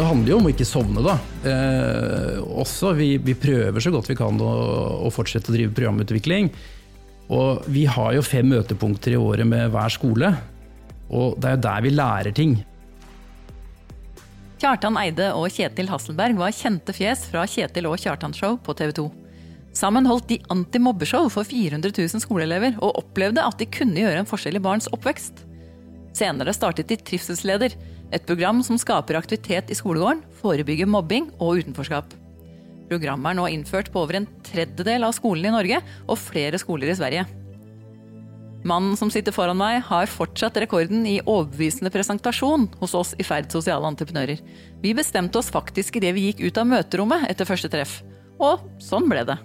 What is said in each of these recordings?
det handler jo om å ikke sovne, da. Eh, også, vi, vi, prøver så godt vi kan å, å, fortsette å drive programutvikling. Og vi har jo fem møtepunkter i året med hver skole. Og det er jo der vi lærer ting. Kjartan Eide og Kjetil Hasselberg var kjente fjes fra Kjetil og Kjartan-show på TV 2. Sammen holdt de antimobbeshow for 400 000 skoleelever, og opplevde at de kunne gjøre en forskjell i barns oppvekst. Senere startet de Trivselsleder, et program som skaper aktivitet i skolegården, forebygger mobbing og utenforskap. Programmet er nå innført på over en tredjedel av skolene i Norge og flere skoler i Sverige. Mannen som sitter foran meg, har fortsatt rekorden i overbevisende presentasjon hos oss i Ferd sosiale entreprenører. Vi bestemte oss faktisk idet vi gikk ut av møterommet etter første treff. Og sånn ble det.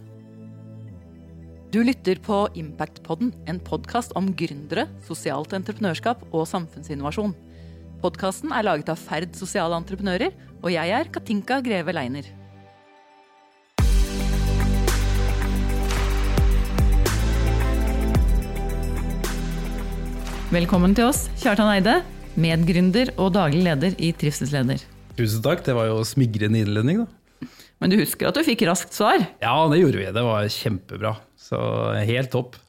Du lytter på Impactpodden, en podkast om gründere, sosialt entreprenørskap og samfunnsinnovasjon. Podkasten er laget av Ferd sosiale entreprenører, og jeg er Katinka Greve Leiner. Velkommen til oss, Kjartan Eide, medgründer og daglig leder i Trivselsleder. Tusen takk, det var jo smigrende innledning, da. Men du husker at du fikk raskt svar? Ja, det gjorde vi. Det var kjempebra. Så helt topp.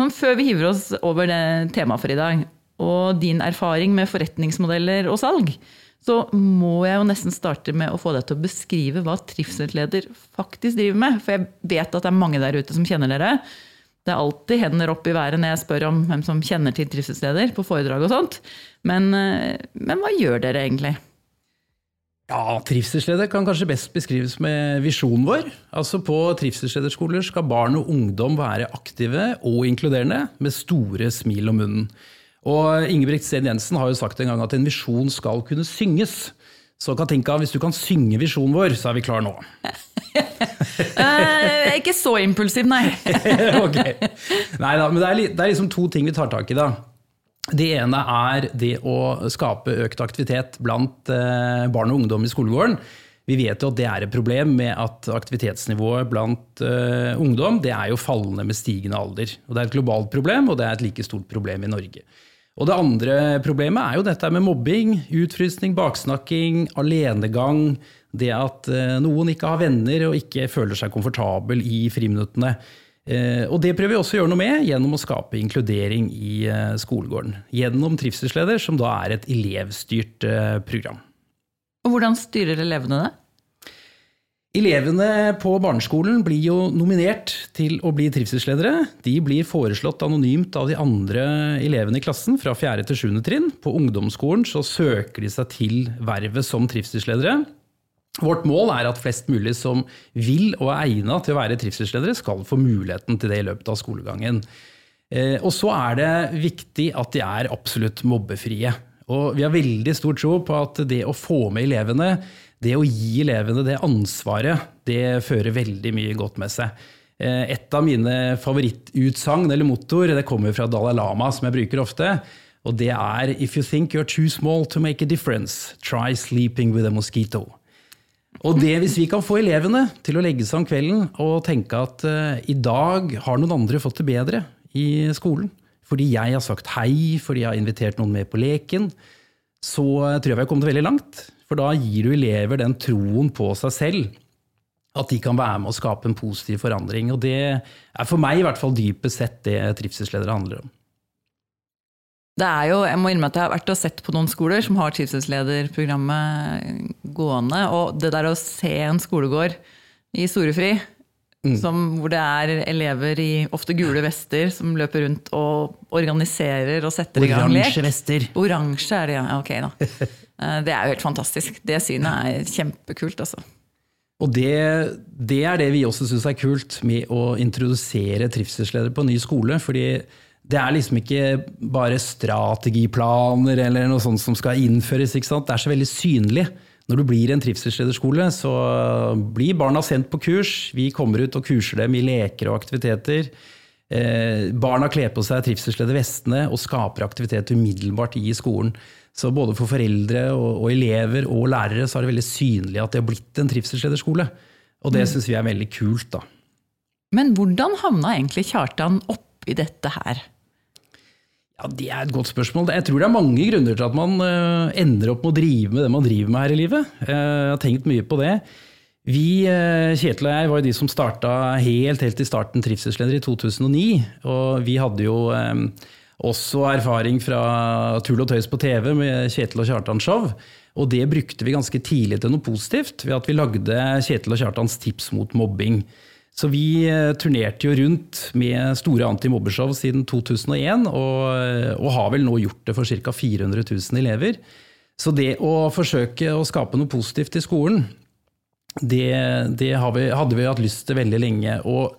Men før vi hiver oss over det temaet for i dag, og din erfaring med forretningsmodeller og salg, så må jeg jo nesten starte med å få deg til å beskrive hva trivselsleder faktisk driver med. For jeg vet at det er mange der ute som kjenner dere. Det er alltid hender opp i været når jeg spør om hvem som kjenner til trivselsleder på foredrag og sånt. Men, eh, men hva gjør dere egentlig? Ja, Trivselsleder kan kanskje best beskrives med visjonen vår. Altså På trivselslederskoler skal barn og ungdom være aktive og inkluderende, med store smil om munnen. Og Ingebrigt Steen Jensen har jo sagt en gang at en visjon skal kunne synges. Så Katinka, hvis du kan synge visjonen vår, så er vi klar nå. uh, ikke så impulsiv, nei. ok. Nei da, men det er, det er, liksom to ting vi tar tak i, da. Det ene er det å skape økt aktivitet blant uh, barn og ungdom i skolegården. Vi vet jo at det er et problem med at aktivitetsnivået blant uh, ungdom det er jo fallende med stigende alder. Og Det er et globalt problem, og det er et like stort problem i Norge. Og Det andre problemet er jo dette med mobbing, utfrysning, baksnakking, alenegang det at eh, noen ikke har venner og ikke føler seg komfortabel i friminuttene. Eh, og det prøver vi også å gjøre noe med gjennom å skape inkludering i eh, skolegården. Gjennom Trivselsleder, som da er et elevstyrt program. Og Hvordan styrer elevene det? Elevene på barneskolen blir jo nominert til å bli trivselsledere. De blir foreslått anonymt av de andre elevene i klassen fra 4. til 7. trinn. På ungdomsskolen så søker de seg til vervet som trivselsledere. Vårt mål er at flest mulig som vil og er egna til å være trivselsledere, skal få muligheten til det i løpet av skolegangen. Eh, og så er det viktig at de er absolutt mobbefrie. Og vi har veldig stor tro på at det å få med elevene, det å gi elevene det ansvaret, det fører veldig mye godt med seg. Eh, et av mine favorittutsagn eller motor det kommer fra Dalai Lama, som jeg bruker ofte. Og det er If you think you're too small to make a difference, try sleeping with a mosquito. Og det hvis vi kan få elevene til å legge seg om kvelden og tenke at uh, i dag har noen andre fått det bedre i skolen, fordi jeg har sagt hei, fordi jeg har invitert noen med på leken, så tror jeg vi har kommet veldig langt. For da gir du elever den troen på seg selv. At de kan være med å skape en positiv forandring. Og det er for meg i hvert fall dypest sett det trivselsledere handler om. Det er jo, jeg må innrømme at jeg har vært og sett på noen skoler som har trivselslederprogrammet gående. Og det der å se en skolegård i storefri, mm. som, hvor det er elever i ofte gule vester som løper rundt og organiserer og setter i gang lek. Oransje vester. Oransje er det, ja. Ok, da. Eh, det er jo helt fantastisk. Det synet er kjempekult, altså. Og det, det er det vi også syns er kult med å introdusere trivselsledere på ny skole. fordi det er liksom ikke bare strategiplaner eller noe sånt som skal innføres. Det er så veldig synlig. Når du blir en trivselslederskole, så blir barna sendt på kurs. Vi kommer ut og kurser dem i leker og aktiviteter. Eh, barna kler på seg trivselsledervestene og skaper aktivitet umiddelbart i skolen. Så både for foreldre og, og, elever og lærere så er det veldig synlig at det har blitt en trivselslederskole. Og det mm. syns vi er veldig kult, da. Men hvordan havna egentlig Kjartan oppi dette her? Ja, Det er et godt spørsmål. Jeg tror det er mange grunner til at man uh, ender opp med å drive med det man driver med her i livet. Uh, jeg har tenkt mye på det. Vi, uh, Kjetil og jeg, var jo de som starta helt, helt i starten trivselsleder i 2009. Og vi hadde jo også erfaring fra Tull og tøys på TV med Kjetil og Kjartans show. Og det brukte vi ganske tidlig til noe positivt, ved at vi lagde Kjetil og Kjartans tips mot mobbing. Så vi eh, turnerte jo rundt med store antimobbeshow siden 2001, og, eh, og, har vel nå gjort det for ca. 400 000 elever. Så det å forsøke å skape noe positivt i skolen, det, det vi, hadde vi hatt lyst til veldig lenge. Og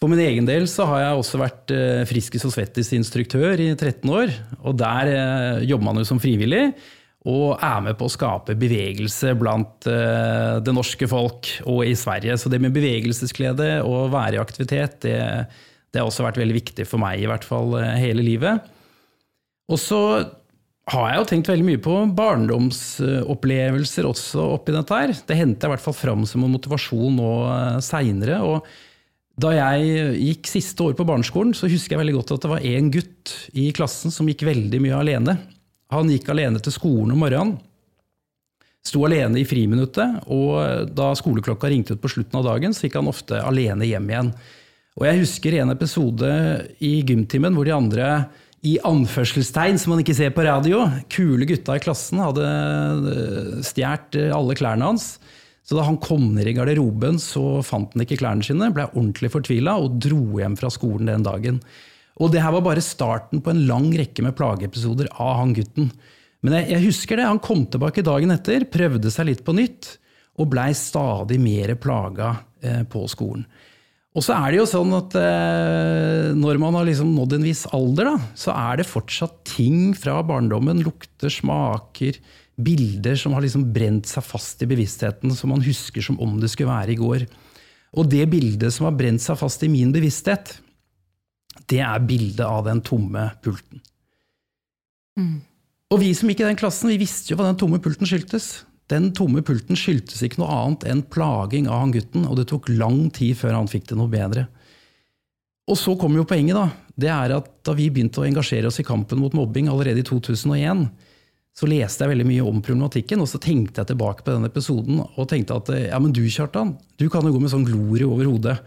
for min egen del så har jeg også vært eh, Friskis og Svettis-instruktør i 13 år. Og der jobber man jo som frivillig og er med på å skape bevegelse blant uh, det norske folk og i Sverige. Så det med bevegelsesglede og være i aktivitet, det, det, har også vært veldig viktig for meg, i hvert fall uh, hele livet. Og så har jeg jo tenkt veldig mye på barndomsopplevelser også oppi dette her. Det henter jeg i hvert fall fram som en motivasjon nå uh, seinere. Da jeg gikk siste år på barneskolen, så husker jeg veldig godt at det var én gutt i klassen som gikk veldig mye alene. Han gikk alene til skolen om morgenen. Sto alene i friminuttet, og da skoleklokka ringte ut på slutten av dagen, så gikk han ofte alene hjem igjen. Og jeg husker en episode i gymtimen hvor de andre i anførselstegn, som man ikke ser på radio, kule gutta i klassen hadde eh, stjålet eh, alle klærne hans. Så da han kom ned i garderoben, så fant han ikke klærne sine, ble ordentlig fortvila og dro hjem fra skolen den dagen. Og det her var bare starten på en lang rekke med plageepisoder av han gutten. Men jeg, jeg, husker det, han kom tilbake dagen etter, prøvde seg litt på nytt, og blei stadig mer plaga eh, på skolen. Og så er det jo sånn at eh, når man har liksom nådd en viss alder, da, så er det fortsatt ting fra barndommen, lukter, smaker, bilder som har liksom brent seg fast i bevisstheten, som man husker som om det skulle være i går. Og det bildet som har brent seg fast i min bevissthet, det er bildet av den tomme pulten. Mm. Og vi som gikk i den klassen, vi visste jo hva den tomme pulten skyldtes. Den tomme pulten skyldtes ikke noe annet enn plaging av han gutten, og det tok lang tid før han fikk det noe bedre. Og så kommer jo poenget, da. Det er at da vi begynte å engasjere oss i kampen mot mobbing allerede i 2001, så leste jeg veldig mye om problematikken, og så tenkte jeg tilbake på den episoden og tenkte at ja, men du, Kjartan, du kan jo gå med sånn glorie over hodet.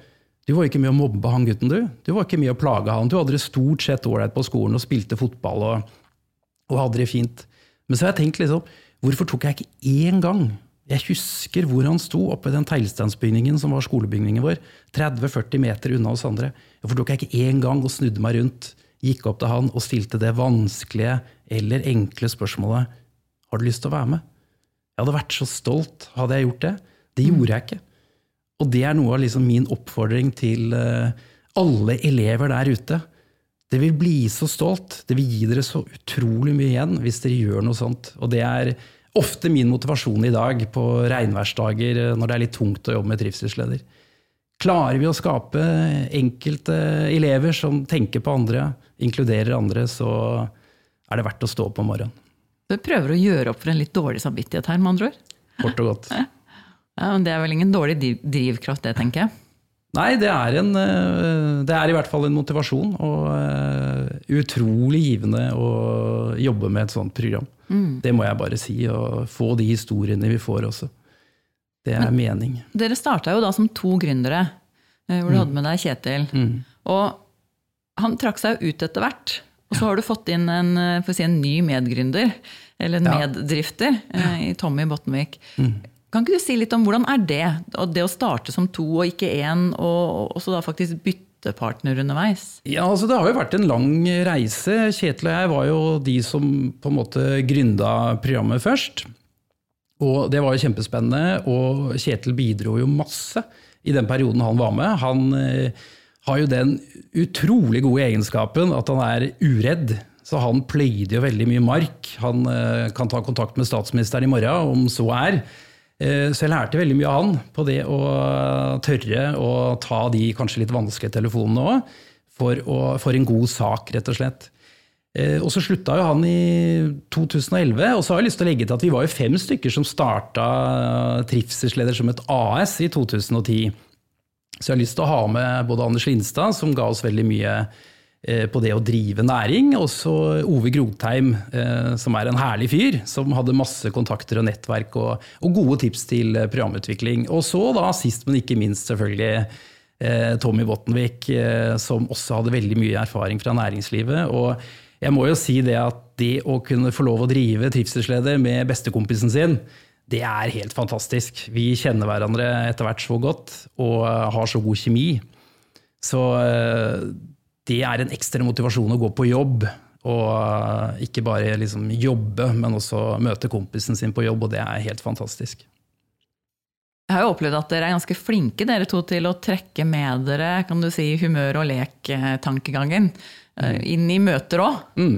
Du var ikke med å mobbe han gutten, du. Du var ikke med å plage han. Du hadde det stort sett ålreit på skolen og spilte fotball og, og, hadde det fint. Men så har jeg tenkt liksom, hvorfor tok jeg ikke én gang Jeg husker hvor han sto oppe i den teglsteinsbygningen som var skolebygningen vår, 30-40 meter unna oss andre. Hvorfor tok jeg ikke én gang og snudde meg rundt, gikk opp til han og stilte det vanskelige eller enkle spørsmålet Har du lyst til å være med? Jeg hadde vært så stolt hadde jeg gjort det. Det gjorde jeg ikke. Og det er noe av liksom min oppfordring til eh, alle elever der ute. Det vil bli så stolt. Det vil gi dere så utrolig mye igjen hvis dere gjør noe sånt. Og det er ofte min motivasjon i dag på regnværsdager eh, når det er litt tungt å jobbe med trivselsleder. Klarer vi å skape enkelte elever som tenker på andre, inkluderer andre, så er det verdt å stå opp om morgenen. Du prøver å gjøre opp for en litt dårlig samvittighet her, med andre ord? Kort og godt. Ja, men Det er vel ingen dårlig drivkraft, det, tenker jeg? Nei, det er, en, eh, det er i hvert fall en motivasjon, og uh, utrolig givende å jobbe med et sånt program. Mm. Det må jeg bare si, og få de historiene vi får også. Det er Men, mening. Dere starta jo da som to gründere, eh, hvor du mm. hadde med deg Kjetil. Mm. Og han trakk seg ut etter hvert. Og så har du fått inn en, si, en ny medgründer, eller en ja. meddrifter, i Tommy Bottenvik. Mm. Kan ikke du si litt om hvordan er det? Det å starte som to og ikke én, og også da faktisk bytte partner underveis? Ja, altså Det har jo vært en lang reise. Kjetil og jeg var jo de som på en måte gründa programmet først. Og det var jo kjempespennende, og Kjetil bidro jo masse i den perioden han var med. Han eh, har jo den utrolig gode egenskapen at han er uredd. Så han pløyde jo veldig mye mark. Han eh, kan ta kontakt med statsministeren i morgen, om så er. Eh, så jeg lærte veldig mye av han på det å tørre å ta de kanskje litt vanskelige telefonene òg, for, for, en god sak, rett og slett. Eh, og så slutta jo han i 2011, og så har jeg lyst til å legge til at vi var jo fem stykker som starta Trivselsleder som et AS i 2010. Så jeg har lyst til å ha med både Anders Lindstad, som ga oss veldig mye på det å drive næring. Også Ove Grodtheim, eh, som er en herlig fyr, som hadde masse kontakter og nettverk og, og gode tips til eh, programutvikling. Og så da, sist, men ikke minst, selvfølgelig Tommy Bottenvik, som også hadde veldig mye erfaring fra næringslivet. og jeg må jo si det at det å kunne få lov å drive trivselsleder med bestekompisen sin, det er helt fantastisk. Vi kjenner hverandre etter hvert så godt og har så god kjemi. Så eh, det er en ekstra motivasjon å gå på jobb. Og eh, ikke bare liksom jobbe, men også møte kompisen sin på jobb, og det er helt fantastisk. Jeg har jo opplevd at dere er ganske flinke dere to til å trekke med dere kan du si, humør- og lek-tankegangen eh, inn i møter òg. Mm.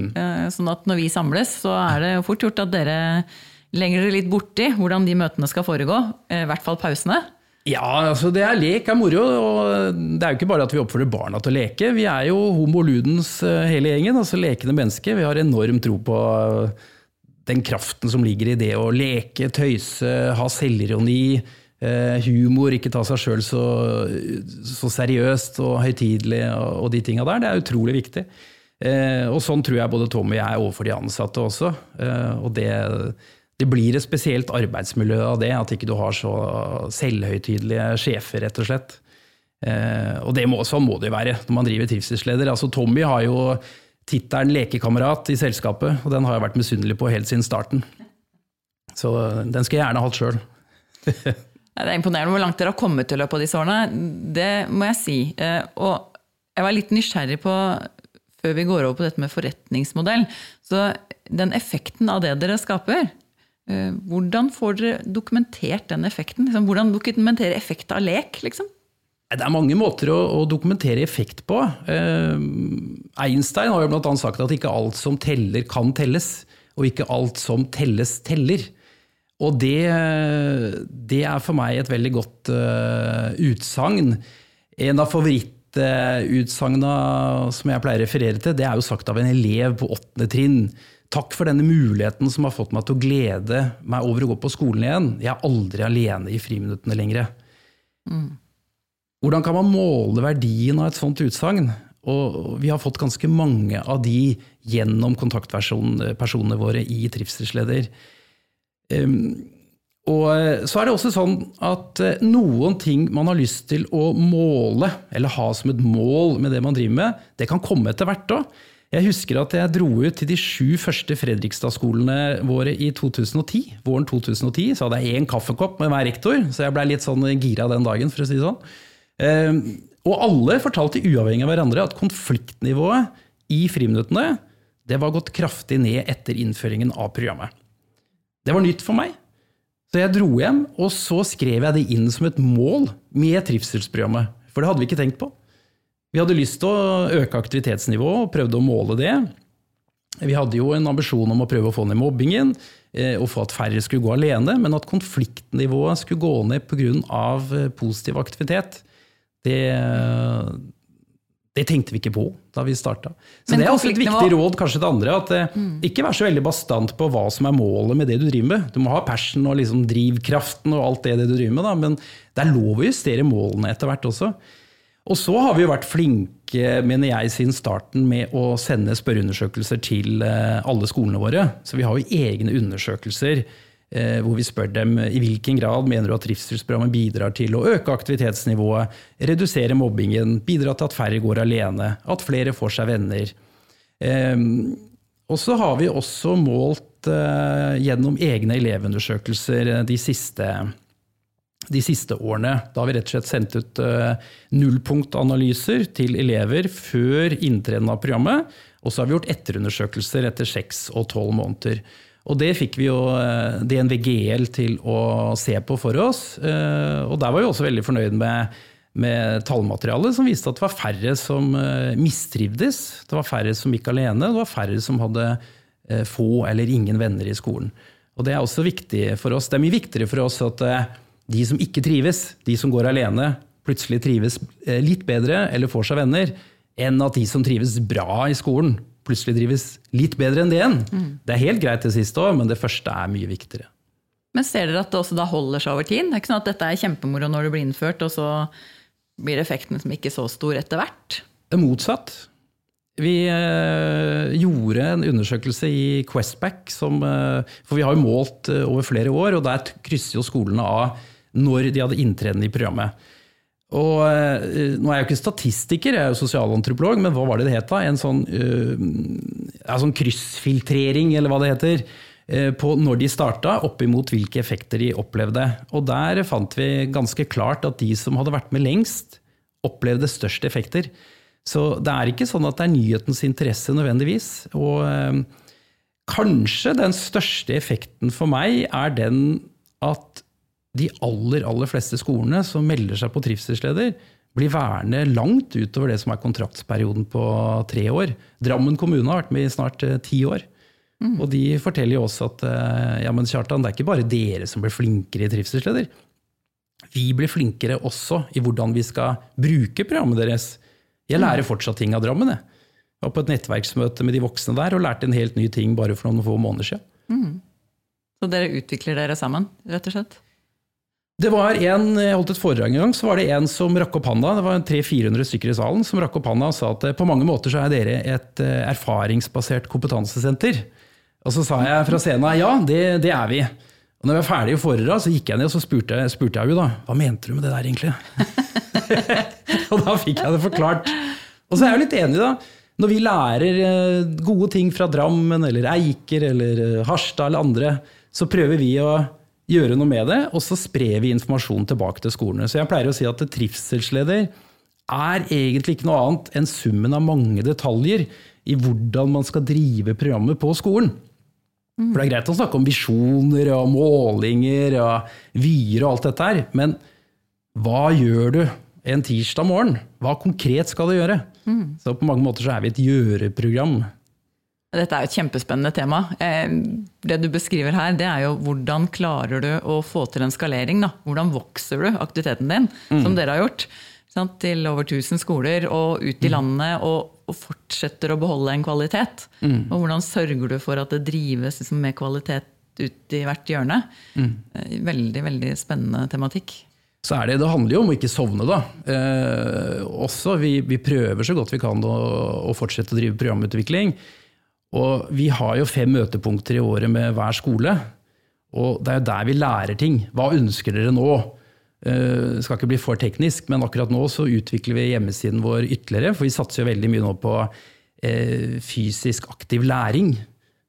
Sånn at når vi samles, så er det fort gjort at dere legger dere litt borti hvordan de møtene skal foregå. I hvert fall pausene. Ja, altså det er lek er moro. og Det er jo ikke bare at vi oppfordrer barna til å leke. Vi er jo homo ludens eh, hele gjengen, altså lekende mennesker. Vi har enorm tro på den kraften som ligger i det å leke, tøyse, ha selvironi, eh, humor, ikke ta seg sjøl så, så, seriøst og høytidelig og, de tinga der. Det er utrolig viktig. Eh, og sånn tror jeg både Tommy og jeg er overfor de ansatte også. Og det det blir et spesielt arbeidsmiljø av det, at ikke du har så selvhøytidelige sjefer, rett og slett. Eh, og det må, sånn må det jo være når man driver trivselsleder. Altså, Tommy har jo tittelen lekekamerat i selskapet, og den har jeg vært misunnelig på helt siden starten. Så den skal jeg gjerne hatt sjøl. det er imponerende hvor langt dere har kommet i løpet av disse årene. Det må jeg si. Eh, og jeg var litt nysgjerrig på, før vi går over på dette med forretningsmodell, så den effekten av det dere skaper, hvordan får dere dokumentert den effekten? Liksom, hvordan dokumentere effekt av lek? Liksom? Det er mange måter å, dokumentere effekt på. Eh, Einstein har jo annet sagt at ikke alt som teller, kan telles. Og ikke alt som telles, teller. Og det, det er for meg et veldig godt uh, utsagn. En av favorittutsagnene som jeg pleier å referere til, det er jo sagt av en elev på åttende trinn Takk for denne muligheten som har fått meg til å glede meg over å gå på skolen igjen. Jeg er aldri alene i friminuttene lenger. Mm. Hvordan kan man måle verdien av et sånt utsagn? Og vi har fått ganske mange av de gjennom kontaktpersonene våre i Trivselsleder. Um, og så er det også sånn at eh, noen ting man har lyst til å måle, eller ha som et mål med det man driver med, det kan komme etter hvert òg. Jeg husker at jeg dro ut til de sju første Fredrikstad-skolene våre i 2010. Våren 2010 så hadde jeg én kaffekopp med hver rektor, så jeg blei litt sånn gira den dagen, for å si det sånn. Ehm, og alle fortalte uavhengig av hverandre at konfliktnivået i friminuttene det var gått kraftig ned etter innføringen av programmet. Det var nytt for meg. Så jeg dro hjem, og så skrev jeg det inn som et mål med trivselsprogrammet. For det hadde vi ikke tenkt på. Vi hadde lyst til å øke aktivitetsnivået og prøvde å måle det. Vi hadde jo en ambisjon om å prøve å få ned mobbingen eh, og få at færre skulle gå alene, men at konfliktnivået skulle gå ned pga. Eh, positiv aktivitet, det, det, tenkte vi ikke på da vi starta. Så men det er også et viktig råd kanskje til andre. at eh, mm. Ikke vær så veldig bastant på hva som er målet med det du driver med. Du må ha passion og liksom drivkraften og alt det, det du driver med, da, men det er lov å justere målene etter hvert også. Og så har vi jo vært flinke, mener jeg, siden starten med å sende spørreundersøkelser til eh, alle skolene våre. Så vi har jo egne undersøkelser eh, hvor vi spør dem i hvilken grad mener du at trivselsprogrammet bidrar til å øke aktivitetsnivået, redusere mobbingen, bidra til at færre går alene, at flere får seg venner. Ehm, og så har vi også målt eh, gjennom egne elevundersøkelser de siste årene de siste årene. Da har vi rett og slett sendt ut uh, nullpunktanalyser til elever før inntreden av programmet. Og så har vi gjort etterundersøkelser etter seks og tolv måneder. Og det fikk vi jo eh, DNVGL til å se på for oss. Uh, og der var vi også veldig fornøyd med, med tallmaterialet, som viste at det var færre som mistrivdes. Det var færre som gikk alene, det var færre som hadde få eller ingen venner i skolen. Og det er også viktig for oss. Det er mye viktigere for oss at de som ikke trives, de som går alene, plutselig trives eh, litt bedre eller får seg venner, enn at de som trives bra i skolen, plutselig trives litt bedre enn det igjen. Mm. Det er helt greit det siste òg, men det første er mye viktigere. Men ser dere at det også da holder seg over tid? Det er ikke sånn at dette er kjempemoro når det blir innført, og så blir effekten som ikke så stor etter hvert? Det er motsatt. Vi eh, gjorde en undersøkelse i Questback, som, eh, for vi har jo målt eh, over flere år, og der krysser jo skolene av når de hadde inntreden i programmet. Og eh, Nå er jeg jo ikke statistiker, jeg er jo sosialantropolog, men hva var det det het da? En sånn, eh, ja, sånn kryssfiltrering, eller hva det heter, eh, på når de starta, oppimot hvilke effekter de opplevde. Og der fant vi ganske klart at de som hadde vært med lengst, opplevde størst effekter. Så det er ikke sånn at det er nyhetens interesse nødvendigvis. Og eh, kanskje den største effekten for meg er den at de aller, aller fleste skolene som melder seg på trivselsleder, blir værende langt utover det som er kontraktsperioden på tre år. Drammen kommune har vært med i snart eh, ti år. Og de forteller jo også at eh, ja, men Kjartan, det er ikke bare dere som blir flinkere i trivselsleder. Vi blir flinkere også i hvordan vi skal bruke programmet deres. Jeg lærer fortsatt ting av Drammen. Jeg var på et nettverksmøte med de voksne der og lærte en helt ny ting bare for noen få måneder siden. Så dere utvikler dere sammen, rett og slett? Det var en, Jeg holdt et foredrag en gang, så var det en som rakk opp handa. Det var 300-400 stykker i salen som rakk opp handa og sa at eh, på mange måter så er dere et eh, erfaringsbasert kompetansesenter. Og så sa jeg fra scenen ja, det, det er vi. Og når vi var ferdig i foredrag, så gikk jeg ned og så spurte, spurte jeg jo da hva mente du med det der egentlig? og da fikk jeg det forklart. Og så er jeg jo litt enig, da. Når vi lærer eh, gode ting fra Drammen eller Eiker eller Harstad eller andre, så prøver vi å gjøre noe med det, og så sprer vi informasjon tilbake til skolene. Så jeg pleier å si at trivselsleder er egentlig ikke noe annet enn summen av mange detaljer i hvordan man skal drive programmet på skolen. For det er greit å snakke om visjoner og målinger og vyer og alt dette her, men hva gjør du en tirsdag morgen? Hva konkret skal du gjøre? Så på mange måter så er vi et gjøreprogram. Dette er jo et kjempespennende tema. Eh, Det du beskriver her, det er jo hvordan klarer du å få til en skalering? Da? Hvordan vokser du aktiviteten din, som dere har gjort? Sant? Til over 1000 skoler og ut i landet, og, og fortsetter å beholde en kvalitet. Og hvordan sørger du for at det drives liksom, med kvalitet ut i hvert hjørne? Mm. Veldig, veldig spennende tematikk. Så er det, det handler jo om å ikke sovne, da. Eh, også, vi, vi prøver så godt vi kan å, å fortsette å drive programutvikling. Og vi har jo fem møtepunkter i året med hver skole. Og det er jo der vi lærer ting. Hva ønsker dere nå? Det skal ikke bli for teknisk, men akkurat nå så utvikler vi hjemmesiden vår ytterligere. For vi satser jo veldig mye nå på eh, fysisk aktiv læring.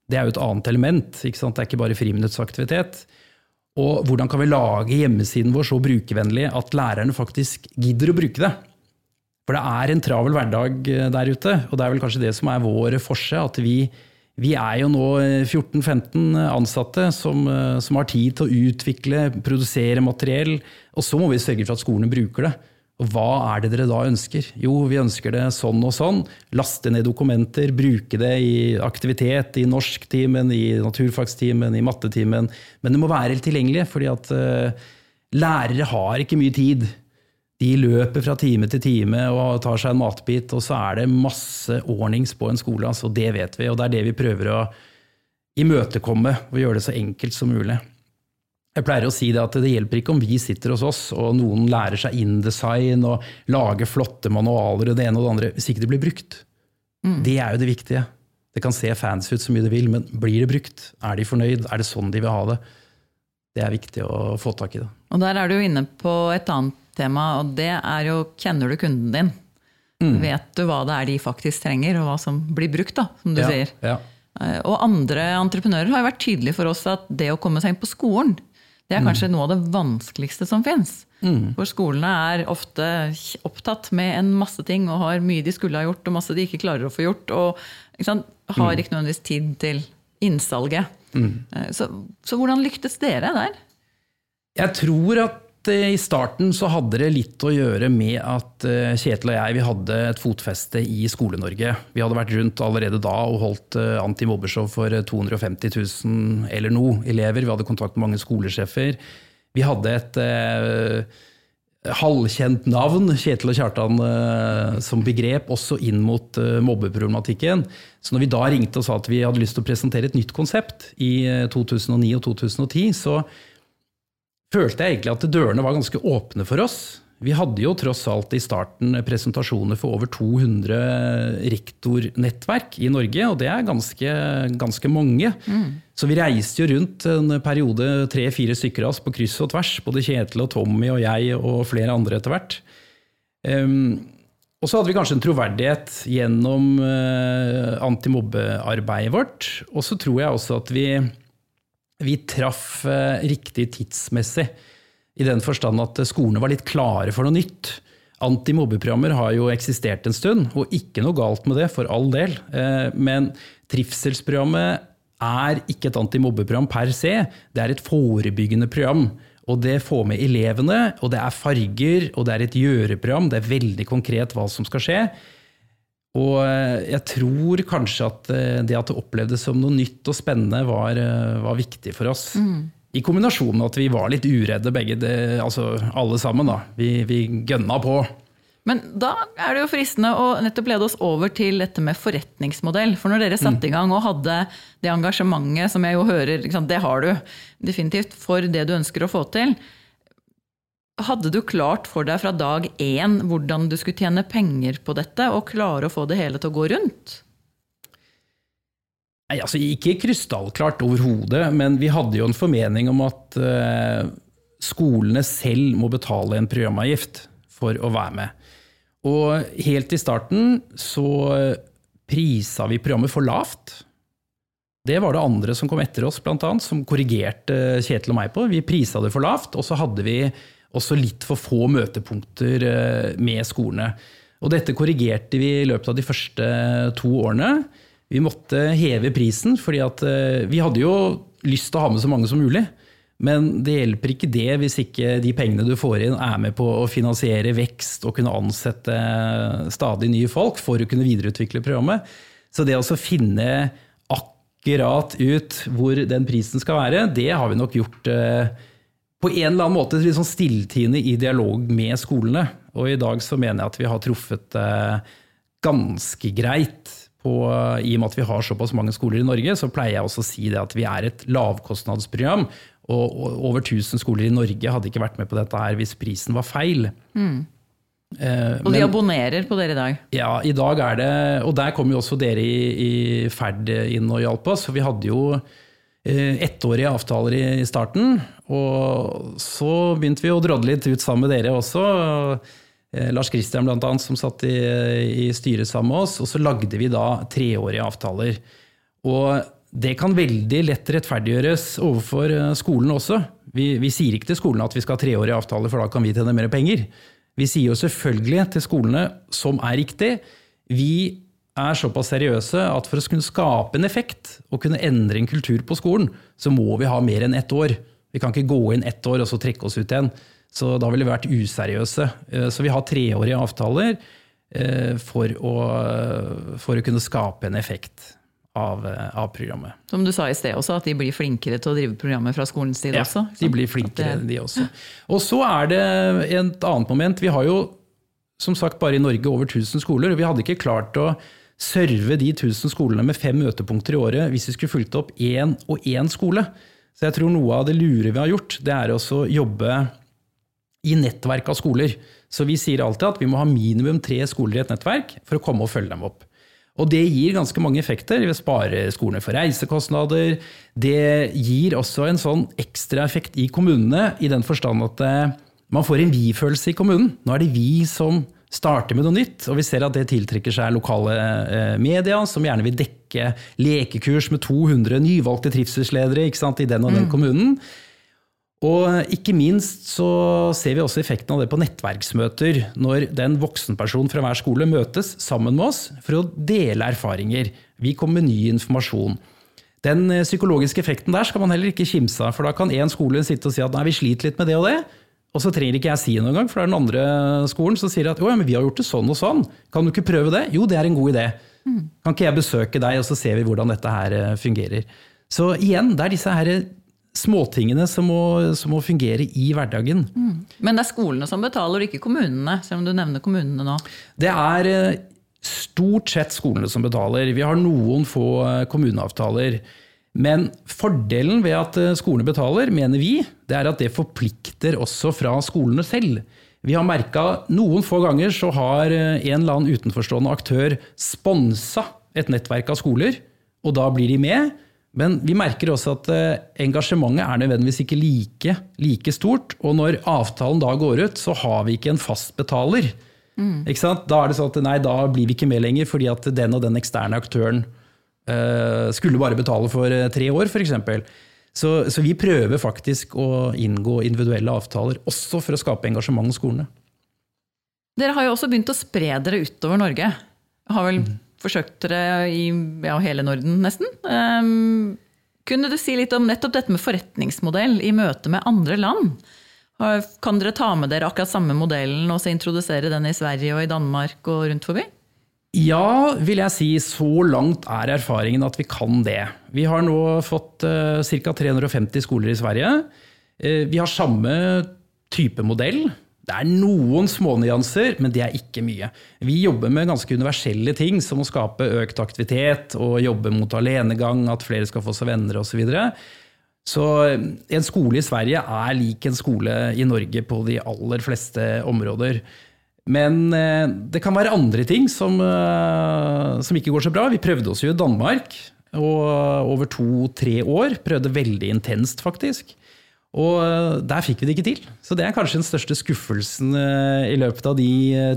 Det er jo et annet element. Ikke sant? Det er ikke bare friminuttsaktivitet. Og hvordan kan vi lage hjemmesiden vår så brukervennlig at lærerne faktisk gidder å bruke det? For det er en travel hverdag eh, der ute, og det er vel kanskje det som er vår forse. At vi, vi er jo nå eh, 14-15 ansatte som, eh, som har tid til å utvikle, produsere materiell, og så må vi sørge for at skolene bruker det. Og hva er det dere da ønsker? Jo, vi ønsker det sånn og sånn. Laste ned dokumenter, bruke det i aktivitet, i norsktimen, i naturfagstimen, i mattetimen. Men det må være helt tilgjengelig, fordi at eh, lærere har ikke mye tid. De løper fra time til time og tar seg en matbit, og så er det masse ordnings på en skole. Altså, det vet vi, og det er det vi prøver å imøtekomme og gjøre det så enkelt som mulig. Jeg pleier å si det at det hjelper ikke om vi sitter hos oss og noen lærer seg InDesign og lager flotte manualer og det ene og det andre, hvis ikke det blir brukt. Det er jo det viktige. Det kan se fancy ut så mye det vil, men blir det brukt? Er de fornøyd? Er det sånn de vil ha det? Det er viktig å få tak i. det. Og der er du jo inne på et annet tema, og det er jo kjenner du kunden din? Vet du hva det er de faktisk trenger, og hva som blir brukt, da, som du Ja, sier? ja. Eh, Og andre entreprenører har jo vært tydelige for oss at det å komme seg inn på skolen, det er kanskje noe av det vanskeligste som fins. For skolene er ofte opptatt med en masse ting og har mye de skulle ha gjort, og masse de ikke klarer å få gjort, og ikke har ikke nødvendigvis tid til innsalget. Eh, Så, så hvordan lyktes dere der? Jeg tror at eh, i starten så hadde det litt å gjøre med at eh, Kjetil og jeg vi hadde et fotfeste i Skole-Norge. Vi hadde vært rundt allerede da og holdt eh, antimobbeshow for eh, 250 000 eller noe elever. Vi hadde kontakt med mange skolesjefer. Vi hadde et eh, halvkjent navn, Kjetil og Kjartan, eh, som begrep, også inn mot eh, mobbeproblematikken. Så når vi da ringte og sa at vi hadde lyst til å presentere et nytt konsept i eh, 2009 og 2010, så følte jeg egentlig at dørene var ganske åpne for oss. Vi hadde jo tross alt i starten presentasjoner for over 200 rektornettverk i Norge, og det er ganske, ganske mange. Mm. Så vi reiste jo rundt en periode, tre-fire stykker av oss, på kryss og tvers. Både Kjetil og Tommy og jeg og flere andre etter hvert. Um, og så hadde vi kanskje en troverdighet gjennom uh, antimobbearbeidet vårt. Og så tror jeg også at vi, vi traff uh, riktig tidsmessig. I den forstand at skolene var litt klare for noe nytt. Antimobbeprogrammer har jo eksistert en stund, og ikke noe galt med det, for all del. Eh, men trivselsprogrammet er ikke et antimobbeprogram per se, det er et forebyggende program. Og det får med elevene, og det er farger, og det er et gjøreprogram. Det er veldig konkret hva som skal skje. Og eh, jeg tror kanskje at eh, det at det opplevdes som noe nytt og spennende, var, var viktig for oss. Mm. I kombinasjon med at vi var litt uredde begge, det, altså alle sammen. da. Vi, vi gønna på. Men da er det jo fristende å nettopp lede oss over til dette med forretningsmodell. For når dere satte mm. i gang og hadde det engasjementet som jeg jo hører, det har du definitivt for det du ønsker å få til. Hadde du klart for deg fra dag én hvordan du skulle tjene penger på dette, og klare å få det hele til å gå rundt? Nei, altså Ikke krystallklart overhodet, men vi hadde jo en formening om at uh, skolene selv må betale en programavgift for å være med. Og helt i starten så prisa vi programmet for lavt. Det var det andre som kom etter oss, blant annet, som korrigerte Kjetil og meg på. Vi prisa det for lavt, og så hadde vi også litt for få møtepunkter eh, med skolene. Og dette korrigerte vi i løpet av de første to årene. Vi måtte heve prisen, fordi eh, vi hadde jo lyst til å ha med så mange som mulig. Men det hjelper ikke det hvis ikke de pengene du får inn er med på å finansiere vekst og kunne ansette stadig nye folk for å kunne videreutvikle programmet. Så det å finne akkurat ut hvor den prisen skal være, det har vi nok gjort eh, på en eller annen måte sånn stilltiende i dialog med skolene. Og i dag så mener jeg at vi har truffet det ganske greit på, I og med at vi har såpass mange skoler i Norge, så pleier jeg også å si det at vi er et lavkostnadsprogram. Og over 1000 skoler i Norge hadde ikke vært med på dette her hvis prisen var feil. Mm. Eh, og de Men, abonnerer på dere i dag? Ja, i dag er det Og der kom jo også dere i, i ferd inn og hjalp oss. For vi hadde jo eh, ettårige avtaler i starten. Og så begynte vi å drodle litt ut sammen med dere også. Eh, Lars Kristian bl.a., som satt i, i, styret sammen med oss. Og så lagde vi da treårige avtaler. Og det kan veldig lett rettferdiggjøres overfor eh, skolen også. Vi, vi sier ikke til skolene at vi skal ha treårige avtaler, for da kan vi tjene mer penger. Vi sier jo selvfølgelig til skolene, som er riktig, vi er såpass seriøse at for å kunne skape en effekt og kunne endre en kultur på skolen, så må vi ha mer enn ett år. Vi kan ikke gå inn ett år og så trekke oss ut igjen. Så da ville vi vært useriøse. Eh, så vi har treårige avtaler eh, for å, for å kunne skape en effekt. Av, eh, av, programmet. Som du sa i sted også, at de blir flinkere til å drive programmet fra skolens side ja, også? Ja, de blir flinkere, de også. Og så er det et annet moment. Vi har jo som sagt bare i Norge over 1000 skoler, og vi hadde ikke klart å serve de 1000 skolene med fem møtepunkter i året hvis vi skulle fulgt opp én og én skole. Så jeg tror noe av det lure vi har gjort, det er også å jobbe i nettverk av skoler. Så vi sier alltid at vi må ha minimum tre skoler i et nettverk for å komme og følge dem opp. Og det gir ganske mange effekter. Vi sparer skolene for reisekostnader. Det gir også en sånn ekstraeffekt i kommunene, i den forstand at eh, man får en vi-følelse i kommunen. Nå er det vi som starter med noe nytt, og vi ser at det tiltrekker seg lokale eh, media, som gjerne vil dekke lekekurs med 200 nyvalgte trivselsledere i den og den mm. kommunen. Og ikke minst så ser vi også effekten av det på nettverksmøter, når den voksenpersonen fra hver skole møtes sammen med oss for å dele erfaringer. Vi kommer med ny informasjon. Den eh, psykologiske effekten der skal man heller ikke kimse av, for da kan én skole sitte og si at nei, vi sliter litt med det og det, og så trenger ikke jeg si noen gang, for det er den andre skolen som sier at ja, men vi har gjort det sånn og sånn, kan du ikke prøve det? Jo, det er en god idé. Mm. Kan ikke jeg besøke deg, og så ser vi hvordan dette her eh, fungerer. Så igjen, det er disse her småtingene som må, som må, fungere i hverdagen. Mm. Men det er skolene som betaler, ikke kommunene? selv om du nevner kommunene nå. Det er eh, stort sett skolene som betaler. Vi har noen få eh, kommuneavtaler. Men fordelen ved at eh, skolene betaler, mener vi, det er at det forplikter også fra skolene selv. Vi har merka noen få ganger så har en eller annen utenforstående aktør sponsa et nettverk av skoler, og da blir de med. Men vi merker også at engasjementet er nødvendigvis ikke like, like stort. Og når avtalen da går ut, så har vi ikke en fastbetaler. Mm. Da er det sånn at nei, da blir vi ikke med lenger, fordi at den og den eksterne aktøren skulle bare betale for tre år, f.eks. Så, så, vi prøver faktisk å inngå individuelle avtaler, også for å skape engasjement i skolene. Dere har jo også begynt å spre dere utover Norge. Har vel mm. forsøkt dere i ja, hele Norden, nesten. Um, kunne du si litt om nettopp dette med forretningsmodell i møte med andre land? Kan dere ta med dere akkurat samme modellen og så introdusere den i Sverige og i Danmark og rundt forbi? Ja, vil jeg si. Så langt er erfaringen at vi kan det. Vi har nå fått uh, ca. 350 skoler i Sverige. Uh, vi har samme type modell. Det er noen smånyanser, men det er ikke mye. Vi jobber med ganske universelle ting, som å skape økt aktivitet og jobbe mot alenegang, at flere skal få seg venner osv. Så, videre. så eh, en skole i Sverige er lik en skole i Norge på de aller fleste områder. Men eh, det kan være andre ting som, eh, som, ikke går så bra. Vi prøvde oss jo i Danmark og over to-tre år. Prøvde veldig intenst, faktisk. Og eh, der fikk vi det ikke til. Så det er kanskje den største skuffelsen i løpet av de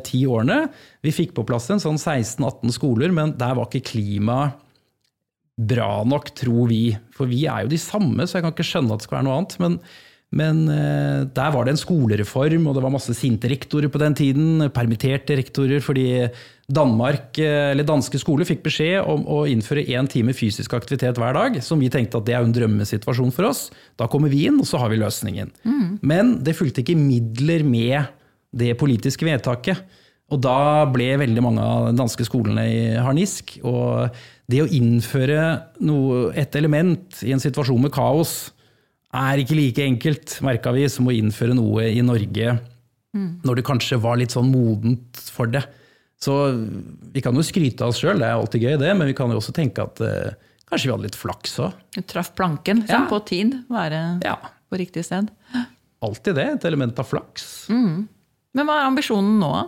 ti årene. Vi fikk på plass en sånn 16-18 skoler, men der var ikke klimaet bra nok, tror vi. For vi er jo de samme, så jeg kan ikke skjønne at det skal være noe annet. men men eh, der var det en skolereform, og det var masse sinte rektorer på den tiden. Permitterte rektorer fordi Danmark, eh, eller danske skoler fikk beskjed om å innføre én time fysisk aktivitet hver dag. Som vi tenkte at det er en drømmesituasjon for oss. Da kommer vi inn, og så har vi løsningen. Mm. Men det fulgte ikke midler med det politiske vedtaket. Og da ble veldig mange av de danske skolene i harnisk. Og det å innføre noe, et element i en situasjon med kaos er ikke like enkelt, merka vi, som å innføre noe i Norge mm. når det kanskje var litt sånn modent for det. Så vi kan jo skryte av oss sjøl, det er alltid gøy det, men vi kan jo også tenke at eh, kanskje vi hadde litt flaks òg. Du traff planken liksom, ja. på tid, være ja. på riktig sted. Alltid det, et element av flaks. Mm. Men hva er ambisjonen nå, da?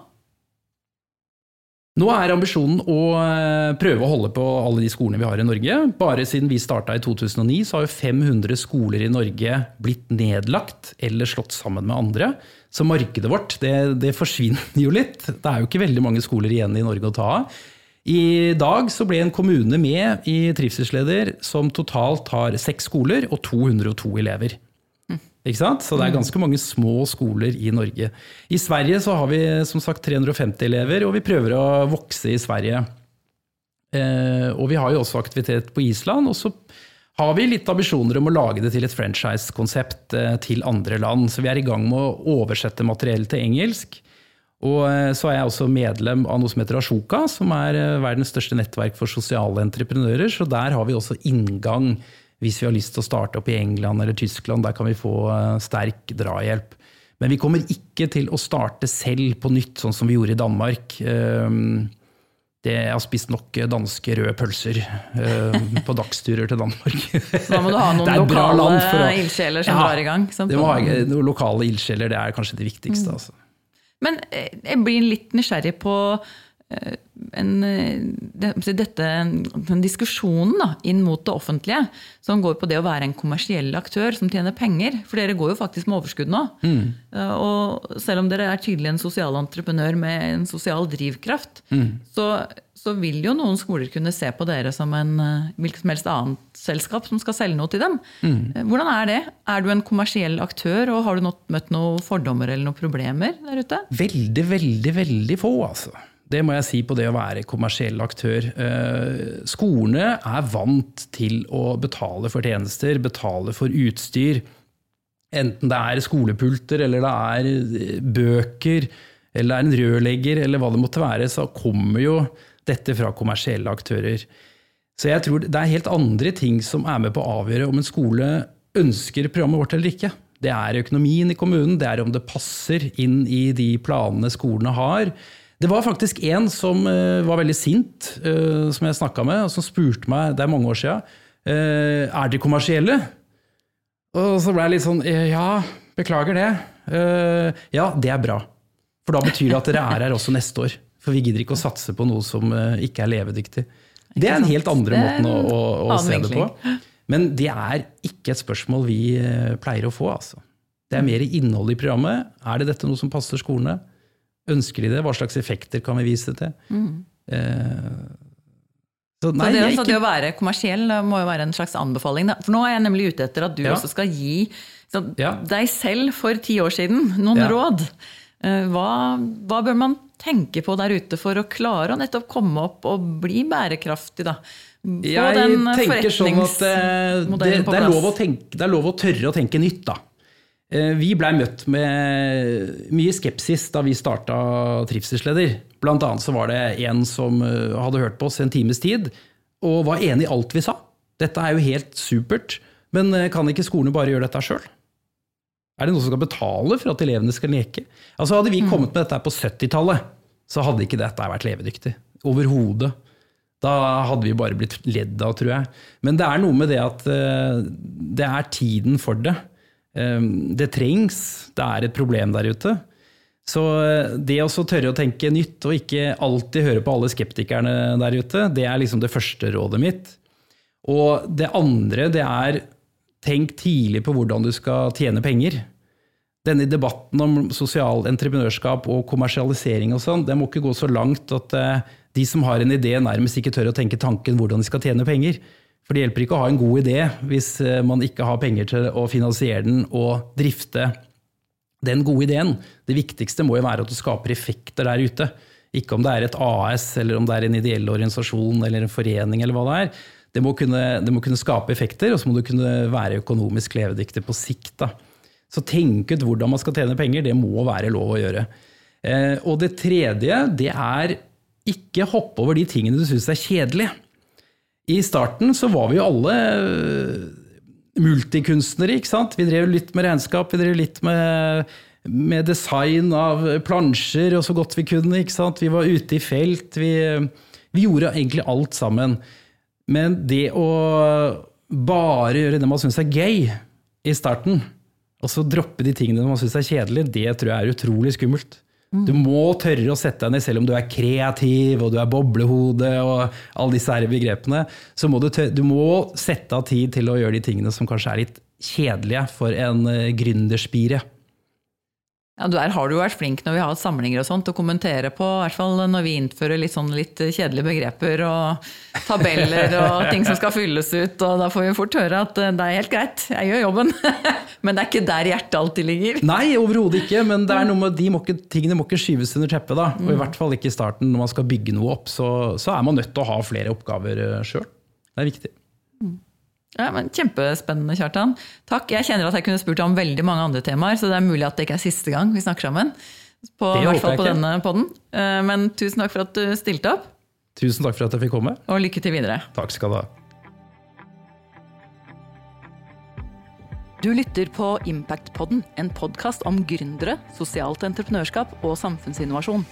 Nå er ambisjonen å eh, prøve å holde på alle de skolene vi har i Norge. Bare siden vi starta i 2009, så har jo 500 skoler i Norge blitt nedlagt eller slått sammen med andre. Så markedet vårt det, det forsvinner jo litt. Det er jo ikke veldig mange skoler igjen i Norge å ta av. I dag så ble en kommune med i Trivselsleder som totalt har seks skoler og 202 elever. Ikke sant? Så det er mm. ganske mange små skoler i Norge. I Sverige så har vi som sagt 350 elever, og vi prøver å vokse i Sverige. Eh, og vi har jo også aktivitet på Island. Og så har vi litt ambisjoner om å lage det til et franchise-konsept eh, til andre land. Så vi er i gang med å oversette materiell til engelsk. Og eh, så er jeg også medlem av noe som heter Ashoka, som er eh, verdens største nettverk for sosiale entreprenører. Så der har vi også inngang hvis vi har lyst til å starte opp i England eller Tyskland. Der kan vi få eh, sterk drahjelp. Men vi kommer ikke til å starte selv på nytt, sånn som vi gjorde i Danmark. Ehm, det, jeg har spist nok danske røde pølser ehm, på dagsturer til Danmark. Så da må du ha noen lokale ildsjeler som ja, drar i gang? det må ha noen lokale ildsjeler, det er kanskje det viktigste. Mm. Altså. Men eh, jeg blir litt nysgjerrig på en, eh, dette, en diskusjonen da, inn mot det offentlige, som går på det å være en kommersiell aktør som tjener penger. For dere går jo faktisk med overskudd nå. Mm. Eh, og selv om dere er tydelig en sosial entreprenør med en sosial drivkraft, mm. så, så, vil jo noen skoler kunne se på dere som en hvilket som helst annet selskap som skal selge noe til dem. Mm. Hvordan er det? Er du en kommersiell aktør, og har du møtt noen fordommer eller noen problemer der ute? Veldig, veldig, veldig få, altså. Det må jeg si på det å være kommersiell aktør. Eh, skolene er vant til å betale for tjenester, betale for utstyr. Enten det er skolepulter, eller det er eh, bøker, eller det er en rørlegger, eller hva det måtte være, så kommer jo dette fra kommersielle aktører. Så jeg tror det er helt andre ting som er med på å avgjøre om en skole ønsker programmet vårt eller ikke. Det er økonomien i kommunen, det er om det passer inn i de planene skolene har. Det var faktisk en som uh, var veldig sint, uh, som jeg snakka med, og som spurte meg, det er mange år sia, eh, er de kommersielle? Og så ble jeg litt sånn Ja, beklager det. ja, det er bra. For da betyr det at dere er her også neste år. For vi gidder ikke å satse på noe som eh, ikke er levedyktig. Det er en helt andre måten å, å, å se det på. Men det er ikke et spørsmål vi eh, pleier å få. altså. Det er mer innhold i programmet. Er det dette noe som passer skolene? Ønsker de det? Hva slags effekter kan vi vise det til? Mm. Eh, så, nei, så det, ikke... det, å være kommersiell må jo være en slags anbefaling. For nå er jeg nemlig ute etter at du ja. også skal gi så, ja. deg selv for ti år siden noen ja. råd. Eh, hva, hva, bør man tenke på der ute for å klare å nettopp komme opp og bli bærekraftig? da? Få jeg tenker sånn at det, det, det, er tenke, det er lov å tørre å tenke nytt, da. Eh, vi blei møtt med mye skepsis da vi starta Trivselsleder. Blant annet så var det en som eh, hadde hørt på oss en times tid, og var enig i alt vi sa. Dette er jo helt supert, men eh, kan ikke skolene bare gjøre dette sjøl? Er det noen som skal betale for at elevene skal leke? Altså Hadde vi mm. kommet med dette på 70-tallet, så hadde ikke dette vært levedyktig. Overhodet. Da hadde vi bare blitt ledd av, tror jeg. Men det er noe med det at det er tiden for det. Ehm, det trengs. Det er et problem der ute. Så eh, det å tørre å tenke nytt, og ikke alltid høre på alle skeptikerne der ute, det er liksom det første rådet mitt. Og det andre, det er tenk tidlig på hvordan du skal tjene penger. Denne debatten om sosial entreprenørskap og kommersialisering og sånn, det må ikke gå så langt at eh, de som har en idé, nærmest ikke tør å tenke tanken hvordan de skal tjene penger. For det hjelper ikke å ha en god idé hvis eh, man ikke har penger til å finansiere den og drifte den gode ideen. Det viktigste må jo være at du skaper effekter der ute. Ikke om det er et AS, eller om det er en ideell organisasjon eller en forening. eller hva Det er. Det må kunne, det må kunne skape effekter, og så må du kunne være økonomisk levedyktig på sikt. Da. Så tenk ut hvordan man skal tjene penger, det må være lov å gjøre. Eh, og det tredje, det er ikke hoppe over de tingene du syns er kjedelige. I starten så var vi jo alle eh, multikunstnere, ikke sant. Vi drev litt med regnskap, vi drev litt med, med design av plansjer og så godt vi kunne. ikke sant? Vi var ute i felt. Vi, vi gjorde egentlig alt sammen. Men det å bare gjøre det man syns er gøy i starten, og så droppe de tingene man syns er kjedelig, det tror jeg er utrolig skummelt. Du må tørre å sette deg ned, selv om du er kreativ og du er boblehode og alle disse her begrepene. Så må du, tørre, du må sette av tid til å gjøre de tingene som kanskje er litt kjedelige for en eh, gründerspire. Ja, du er, har du vært flink når vi har hatt samlinger og sånt, å kommentere på, i hvert fall når vi innfører litt, sånn litt kjedelige begreper og tabeller og ting som skal fylles ut. og Da får vi fort høre at eh, det er helt greit, jeg gjør jobben. men det er ikke der hjertet alltid ligger. Nei, overhodet ikke. Men det er noe med de må ikke, tingene må ikke skyves under teppet. da, og I hvert fall ikke i starten. Når man skal bygge noe opp, så, så er man nødt til å ha flere oppgaver eh, sjøl. Det er viktig. Ja, men Kjempespennende, Kjartan. Takk. Jeg kjenner at jeg kunne spurt om veldig mange andre temaer, så det er mulig at det ikke er siste gang vi snakker sammen. På, det hvert fall på denne podden. Eh, men tusen takk for at du stilte opp. Tusen takk for at jeg fikk komme. Og lykke til videre. Takk skal du ha. Du lytter på Impact-podden, en podkast om gründere, sosialt entreprenørskap og samfunnsinnovasjon.